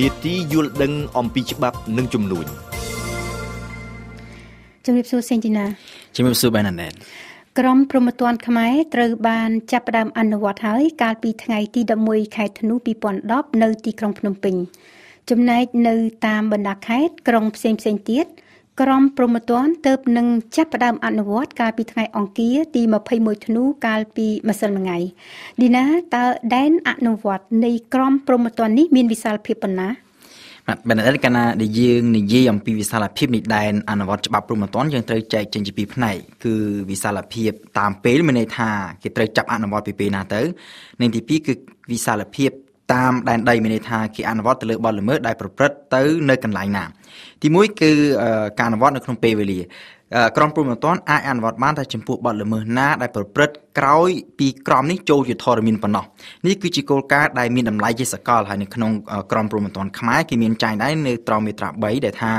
នេតិយល់ដឹងអំពីច្បាប់និងជំនួញជំរាបសួរសេងទីណាជំរាបសួរបែណាណែតក្រមព្រហ្មទណ្ឌខ្មែរត្រូវបានចាប់ផ្ដើមអនុវត្តហើយកាលពីថ្ងៃទី11ខែធ្នូ2010នៅទីក្រុងភ្នំពេញចំណែកនៅតាមបណ្ដាខេត្តក្រុងផ្សេងផ្សេងទៀត ក្រមព្រហ្មទណ្ឌទៅនឹងចាប់ផ្ដើមអនុវត្តកាលពីថ្ងៃអង្គារទី21ធ្នូកាលពីម្សិលមិញឌីណាតើដែនអនុវត្តនៃក្រមព្រហ្មទណ្ឌនេះមានវិសាលភាពប៉ុណ្ណាបាទបណ្ឌិតកណាដែលយើងនិយាយអំពីវិសាលភាពនៃដែនអនុវត្តច្បាប់ព្រហ្មទណ្ឌយើងត្រូវចែកចេញជាពីរផ្នែកគឺវិសាលភាពតាមពេលមានន័យថាគេត្រូវចាប់អនុវត្តពីពេលណាទៅនិងទីពីរគឺវិសាលភាព តាមដែនដីមានន័យថាគេអនុវត្តទៅលើបទល្មើសដែលប្រព្រឹត្តទៅនៅកន្លែងណាទីមួយគឺការអនុវត្តនៅក្នុងពេលវេលាក្រមព្រហ្មទណ្ឌអាចអនុវត្តបានតែចំពោះបទល្មើសណាដែលប្រព្រឹត្តក្រោយពីក្រមនេះចូលជាធរមានប៉ុណ្ណោះនេះគឺជាគោលការណ៍ដែលមានតម្លៃជាសកលហើយនៅក្នុងក្រមព្រហ្មទណ្ឌខ្មែរគេមានចែងដែរនៅត្រង់មាត្រា3ដែលថា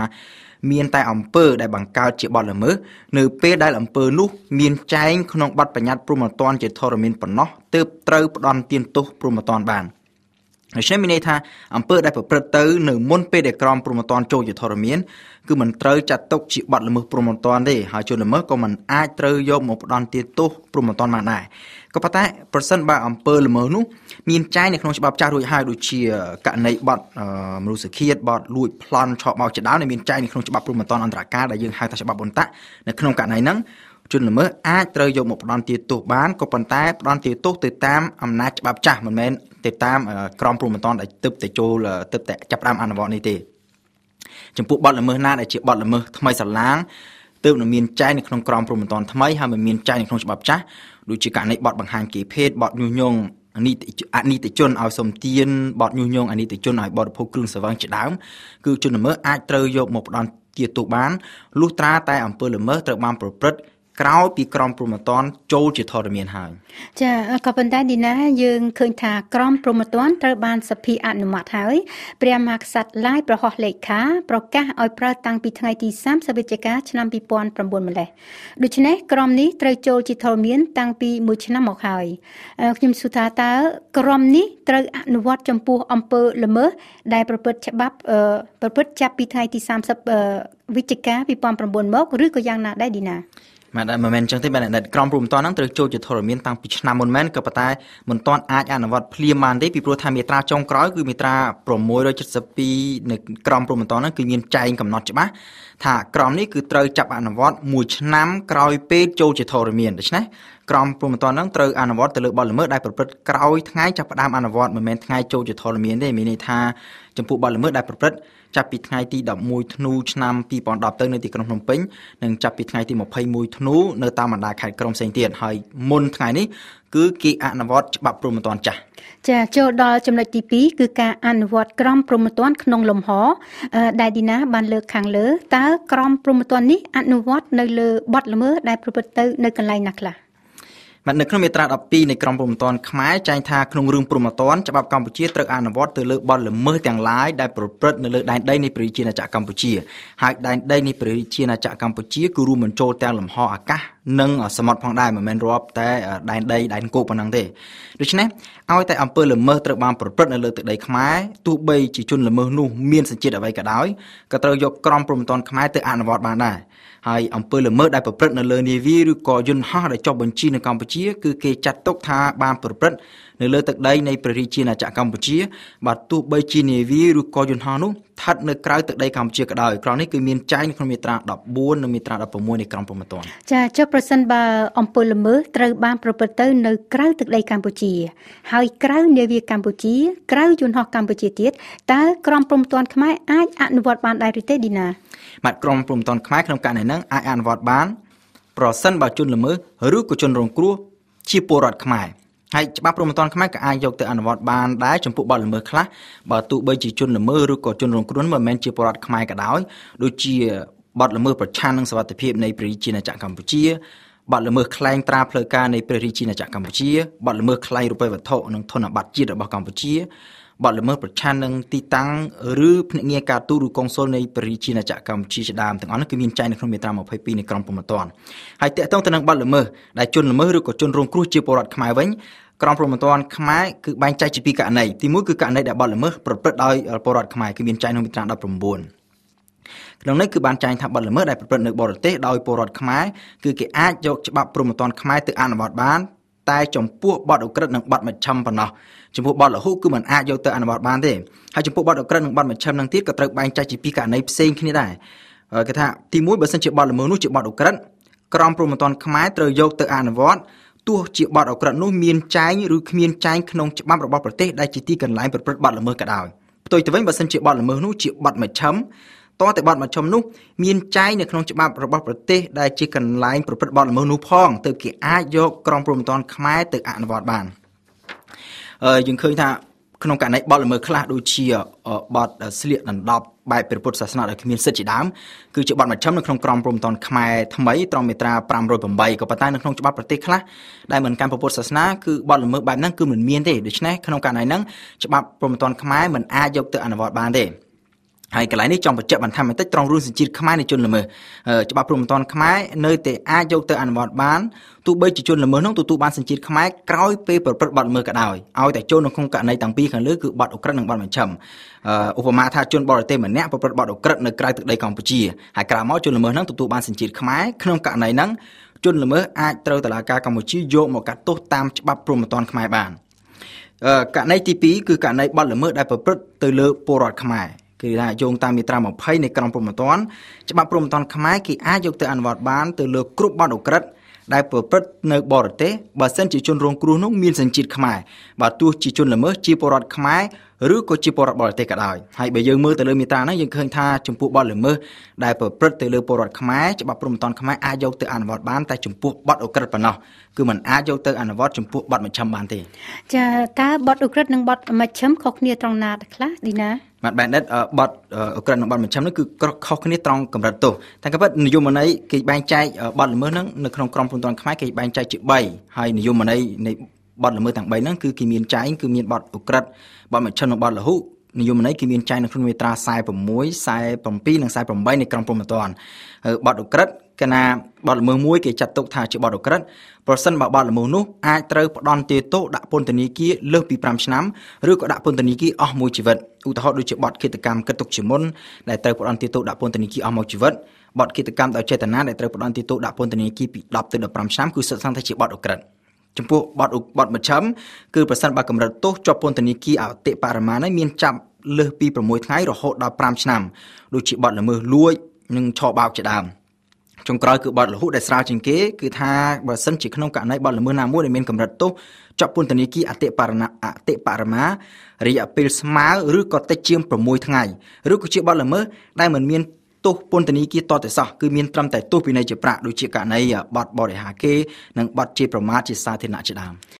មានតែអំពើដែលបង្កើតជាបទល្មើសនៅពេលដែលអំពើនោះមានចែងក្នុងបទបញ្ញត្តិព្រហ្មទណ្ឌជាធរមានប៉ុណ្ណោះទើបត្រូវផ្ដន់ទានទោសព្រហ្មទណ្ឌបាន។ ដូច្នេះមានន័យថាអំពើដែលប្រព្រឹត្តទៅនៅមុនពេលដែលក្រមព្រហ្មទណ្ឌចូលជាធរមានគឺមិនត្រូវចាត់ទុកជាបទល្មើសព្រហ្មទណ្ឌទេហើយជនល្មើសក៏មិនអាចត្រូវយកមកផ្ដន់ទាទោសព្រហ្មទណ្ឌបានដែរក៏ប៉ុន្តែប្រសិនបើអំពើល្មើសនោះមានចែងនៅក្នុងច្បាប់ចាស់រួចហើយដូចជាករណីបទមនុស្សឃាតបទលួចប្លន់ឆក់បោកជាដើមដែលមានចែងនៅក្នុងច្បាប់ព្រហ្មទណ្ឌអន្តរការដែលយើងហៅថាច្បាប់បន្តាក់នៅក្នុងករណីហ្នឹង ជនល្មើសអាចត្រូវយកមកផ្ដន់ទាទោសបានក៏ប៉ុន្តែផ្ដន់ទាទោសទៅតាមអំណាចច្បាប់ចាស់មិនមែនទៅតាមក្រមព្រហ្មទណ្ឌដែលទើបតែចូលទើបតែចាប់ផ្ដើមអនុវត្តនេះទេចំពោះបទល្មើសណាដែលជាបទល្មើសថ្មីស្រឡាងទើបនឹងមានចែងនៅក្នុងក្រមព្រហ្មទណ្ឌថ្មីហើយមិនមានចែងនៅក្នុងច្បាប់ចាស់ដូចជាករណីបទបង្ហាញគេភេទបទញុះញង់អនិច្ចអនិច្ចជនឲ្យសំទានបទញុះញង់អនិច្ចជនឲ្យបរិភោគគ្រឿងស្រវឹងជាដើមគឺជនល្មើសអាចត្រូវយកមកផ្ដន់ទាទោសបានលុះត្រាតែអំពើល្មើសត្រូវបានប្រព្រឹត្ត ក្រោយពីក្រមព្រហ្មទណ្ឌចូលជាធរមានហើយចាក៏ប៉ុន្តែឌីណាយើងឃើញថាក្រមព្រហ្មទណ្ឌត្រូវបានសភាអនុម័តហើយព្រះមហាក្សត្រឡាយប្រហោះលេខាប្រកាសឲ្យប្រើតាំងពីថ្ងៃទី30វិច្ឆិកាឆ្នាំ2009ម្លេះដូច្នេះក្រមនេះត្រូវចូលជាធរមានតាំងពី1ឆ្នាំមកហើយខ្ញុំសួរថាតើក្រមនេះត្រូវអនុវត្តចំពោះអំពើល្មើសដែលប្រព្រឹត្តច្បាប់ប្រព្រឹត្តចាប់ពីថ្ងៃទី30វិច្ឆិកា2009មកឬក៏យ៉ាងណាដែរឌីណា បាទមិនមែនអញ្ចឹងទេបាទអ្នកក្រមព្រំតនហ្នឹងត្រូវចូលជាធរមានតាំងពីឆ្នាំមុនមែនក៏ប៉ុន្តែមិនទាន់អាចអនុវត្តភ្លាមបានទេពីព្រោះថាមាត្រាចុងក្រោយគឺមាត្រា672នៅក្រមព្រំតនហ្នឹងគឺមានចែងកំណត់ច្បាស់ថាក្រមនេះគឺត្រូវចាប់អនុវត្ត1ឆ្នាំក្រោយពេលចូលជាធរមានដូច្នេះក្រមព្រំតនហ្នឹងត្រូវអនុវត្តទៅលើបទល្មើសដែលប្រព្រឹត្តក្រោយថ្ងៃចាប់ផ្ដើមអនុវត្តមិនមែនថ្ងៃចូលជាធរមានទេមានន័យថាចំពោះបទល្មើសដែលប្រព្រឹត្ត ចាប់ពីថ្ងៃទី11ធ្នូឆ្នាំ2010ទៅនៅទីក្រុងភ្នំពេញនិងចាប់ពីថ្ងៃទី21ធ្នូនៅតាមបណ្ដាខេត្តក្រុងផ្សេងទៀតហើយមុនថ្ងៃនេះគឺគេអនុវត្តច្បាប់ព្រហ្មទណ្ឌចាស់ចាចូលដល់ចំណុចទី2គឺការអនុវត្តក្រមព្រហ្មទណ្ឌក្នុងលំហដែលឌីណាបានលើកខាងលើតើក្រមព្រហ្មទណ្ឌនេះអនុវត្តនៅលើបទល្មើសដែលប្រព្រឹត្តទៅនៅកន្លែងណាខ្លះបាទ នៅក្នុងមាត្រា12នៃក្រមព្រហ្មទណ្ឌខ្មែរចែងថាក្នុងរឿងព្រហ្មទណ្ឌច្បាប់កម្ពុជាត្រូវអនុវត្តទៅលើបទល្មើសទាំងឡាយដែលប្រព្រឹត្តនៅលើដែនដីនៃប្រជាជាតិអាចារ្យកម្ពុជាហើយដែនដីនៃប្រជាជាតិអាចារ្យកម្ពុជាគឺរួមបញ្ចូលទាំងលំហអាកាស និងសមុទ្រផងដែរមិនមែនរាប់តែដែនដីដែនគោកប៉ុណ្ណឹងទេដូច្នេះឲ្យតែអំពើល្មើសត្រូវបានប្រព្រឹត្តនៅលើទឹកដីខ្មែរទោះបីជាជនល្មើសនោះមានសញ្ជាតិអ្វីក៏ដោយក៏ត្រូវយកក្រមព្រហ្មទណ្ឌខ្មែរទៅអនុវត្តបានដែរហើយអំពើល្មើសដែលប្រព្រឹត្តនៅលើនាវាឬក៏យន្តហោះដែលចុះបញ្ជីនៅកម្ពុជាគឺគេចាត់ទុកថាបានប្រព្រឹត្តនៅលើទឹកដីនៃព្រះរាជាណាចក្រកម្ពុជាបាទទោះបីជានាវាឬក៏យន្តហោះនោះស្ថិតនៅក្រៅទឹកដីកម្ពុជាក៏ដោយក្រមនេះគឺមានចែងនៅក្នុងមាត្រា14និងមាត្រា16នៃក្រមព្រហ្មទណ្ឌចាចុះប្រសិនបើអំពើល្មើសត្រូវបានប្រព្រឹត្តទៅនៅក្រៅទឹកដីកម្ពុជា ហើយក្រៅនាវាកម្ពុជា ក្រៅយន្តហោះកម្ពុជាទៀតតើក្រមព្រហ្មទណ្ឌខ្មែរអាចអនុវត្តបានដែរឬទេឌីណាបាទក្រមព្រហ្មទណ្ឌខ្មែរក្នុងករណីហ្នឹងអាចអនុវត្តបាន ប្រសិនបើជនល្មើសឬក៏ជនរងគ្រោះជាពលរដ្ឋខ្មែរ ហើយច្បាប់ព្រហ្មទណ្ឌខ្មែរក៏អាចយកទៅអនុវត្តបានដែរចំពោះបទល្មើសខ្លះបើទោះបីជាជនល្មើសឬក៏ជនរងគ្រោះមិនមែនជាពលរដ្ឋខ្មែរក៏ដោយដូចជាបទល្មើសប្រឆាំងនឹងសវត្ថិភាពនៃព្រះរាជាណាចក្រកម្ពុជាបទល្មើសក្លែងត្រាផ្លូវការនៃព្រះរាជាណាចក្រកម្ពុជាបទល្មើសក្លែងរូបិយវត្ថុនិងធនប័ត្រជាតិរបស់កម្ពុជា បទល្មើសប្រឆាំងនឹងទីតាំងឬភ្នាក់ងារការទូតឬកុងស៊ុលនៃព្រះរាជាណាចក្រកម្ពុជាជាដើមទាំងអស់នេះគឺមានចែងនៅក្នុងមាត្រា22នៃក្រមព្រហ្មទណ្ឌហើយតកតងទៅនឹងបទល្មើសដែលជនល្មើសឬក៏ជនរងគ្រោះជាពលរដ្ឋខ្មែរវិញក្រមព្រហ្មទណ្ឌខ្មែរគឺបែងចែកជាពីរករណីទី1គឺករណីដែលបទល្មើសប្រព្រឹត្តដោយពលរដ្ឋខ្មែរគឺមានចែងក្នុងមាត្រា19ក្នុងនេះគឺបានចែងថាបទល្មើសដែលប្រព្រឹត្តនៅបរទេសដោយពលរដ្ឋខ្មែរគឺគេអាចយកច្បាប់ព្រហ្មទណ្ឌខ្មែរទៅអនុវត្តបាន តែចំពោះបទអក្រិតនិងបទមជ្ឈិមប៉ុណ្ណោះចំពោះបទលហុគឺមិនអាចយកទៅអនុវត្តបានទេហើយចំពោះបទអក្រិតនិងបទមជ្ឈិមនឹងទៀតក៏ត្រូវបែងចែកជាពីរករណីផ្សេងគ្នាដែរគេថាទី1បើសិនជាបទល្មើសនោះជាបទអក្រិតក្រមព្រហ្មទណ្ឌខ្មែរត្រូវយកទៅអនុវត្តទោះជាបទអក្រិតនោះមានចែងឬគ្មានចែងក្នុងច្បាប់របស់ប្រទេសដែលជាទីកន្លែងប្រព្រឹត្តបទល្មើសក៏ដោយផ្ទុយទៅវិញបើសិនជាបទល្មើសនោះជាបទមជ្ឈិម តើតែបទមជ្ឈិមនោះមានចែងនៅក្នុងច្បាប់របស់ប្រទេសដែលជាកន្លែងប្រព្រឹត្តបទល្មើសនោះផងទើបគេអាចយកក្រមព្រហ្មទណ្ឌខ្មែរទៅអនុវត្តបានអឺយើងឃើញថាក្នុងករណីបទល្មើសខ្លះដូចជាបទស្លៀកដណ្ដប់បែបព្រះពុទ្ធសាសនាដែលគ្មានសិទ្ធិជាដើមគឺជាបទមជ្ឈិមនៅក្នុងក្រមព្រហ្មទណ្ឌខ្មែរថ្មីត្រង់មាត្រា508ក៏ប៉ុន្តែនៅក្នុងច្បាប់ប្រទេសខ្លះដែលមិនកាន់ព្រះពុទ្ធសាសនាគឺបទល្មើសបែបហ្នឹងគឺមិនមានទេដូច្នេះក្នុងករណីហ្នឹងច្បាប់ព្រហ្មទណ្ឌខ្មែរមិនអាចយកទៅអនុវត្តបានទេ ហើយកន្លែងនេះចង់បញ្ជាក់បន្ថែមបន្តិចត្រង់រឿងសញ្ជាតិខ្មែរនៃជនល្មើសច្បាប់ព្រហ្មទណ្ឌខ្មែរនៅតែអាចយកទៅអនុវត្តបានទោះបីជាជនល្មើសនោះទទួលបានសញ្ជាតិខ្មែរក្រោយពេលប្រព្រឹត្តបទល្មើសក៏ដោយឲ្យតែចូលនៅក្នុងករណីទាំងពីរខាងលើគឺបទអក្រិតនិងបទមជ្ឈិមឧបមាថាជនបរទេសម្នាក់ប្រព្រឹត្តបទអក្រិតនៅក្រៅទឹកដីកម្ពុជាហើយក្រោយមកជនល្មើសហ្នឹងទទួលបានសញ្ជាតិខ្មែរក្នុងករណីហ្នឹងជនល្មើសអាចត្រូវតុលាការកម្ពុជាយកមកកាត់ទោសតាមច្បាប់ព្រហ្មទណ្ឌខ្មែរបានករណីទី2គឺករណីបទល្មើសដែលប្រព្រឹត្តទៅលើពលរដ្ឋខ្មែរ គឺថាយោងតាមមាត្រា20នៃក្រមព្រហ្មទណ្ឌច្បាប់ព្រហ្មទណ្ឌខ្មែរគេអាចយកទៅអនុវត្តបានទៅលើគ្រប់បទអក្រិតដែលប្រព្រឹត្តនៅបរទេសបើសិនជាជនរងគ្រោះនោះមានសញ្ជាតិខ្មែរបើទោះជាជនល្មើសជាពលរដ្ឋខ្មែរឬក៏ជាពលរដ្ឋបរទេសក៏ដោយហើយបើយើងមើលទៅលើមាត្រាហ្នឹងយើងឃើញថាចំពោះបទល្មើសដែលប្រព្រឹត្តទៅលើពលរដ្ឋខ្មែរច្បាប់ព្រហ្មទណ្ឌខ្មែរអាចយកទៅអនុវត្តបានតែចំពោះបទអក្រិតប៉ុណ្ណោះគឺมันអាចយកទៅអនុវត្តចំពោះបទមជ្ឈិមបានទេចាតើបទអក្រិតនិងបទមជ្ឈិមខុសគ្នាត្រង់ណាខ្លះឌីណា បាទបែនដិតបទអក្រិតនិងបទមជ្ឈិមនេះគឺខុសគ្នាត្រង់កម្រិតទោសតែក៏ពិតនិយមន័យគេបែងចែកបទល្មើសហ្នឹងនៅក្នុងក្រមព្រហ្មទណ្ឌខ្មែរគេបែងចែកជា3ហើយនិយមន័យនៃបទល្មើសទាំង3ហ្នឹងគឺគេមានចែងគឺមានបទអក្រិតបទមជ្ឈិមនិងបទលហុនិយមន័យគឺមានចែងនៅក្នុងមាត្រា46 47និង48នៃក្រមព្រហ្មទណ្ឌបទអក្រិតកណាបទល្មើសមួយគេចាត់ទុកថាជាបទអក្រិតប្រសិនបើបទល្មើសនោះអាចត្រូវផ្ដន់ទាទោសដាក់ពន្ធនាគារលើសពី5ឆ្នាំឬក៏ដាក់ពន្ធនាគារអស់មួយជីវិតឧទាហរណ៍ដូចជាបទឃាតកម្មគិតទុកជាមុនដែលត្រូវផ្ដន់ទាទោសដាក់ពន្ធនាគារអស់មួយជីវិតបទឃាតកម្មដោយចេតនាដែលត្រូវផ្ដន់ទាទោសដាក់ពន្ធនាគារពី10ទៅ15ឆ្នាំគឺសិទ្ធិសង្ឃថាជាបទអក្រិតចំពោះបទបទមជ្ឈិមគឺប្រសិនបើកម្រិតទោសជាប់ពន្ធនាគារអតិបរមានេះមានចាប់លើសពី6ថ្ងៃរហូតដល់5ឆ្នាំដូចជាបទល្មើសលួចនិងឆបោកជាដើម ចុងក្រោយគឺបទលហុដែលស្រាវជាងគេគឺថាបើសិនជាក្នុងករណីបទល្មើសណាមួយដែលមានកម្រិតទោសជាប់ពន្ធនាគារអតិបរណអតិបរមារយៈពេលស្មើឬក៏តិចជាង6ថ្ងៃឬក៏ជាបទល្មើសដែលមិនមានទោសពន្ធនាគារតតែសោះគឺមានត្រឹមតែទោសវិន័យជាប្រាក់ដូចជាករណីបទបរិហាគេនិងបទជាប្រមាថជាសាធារណៈជាដើម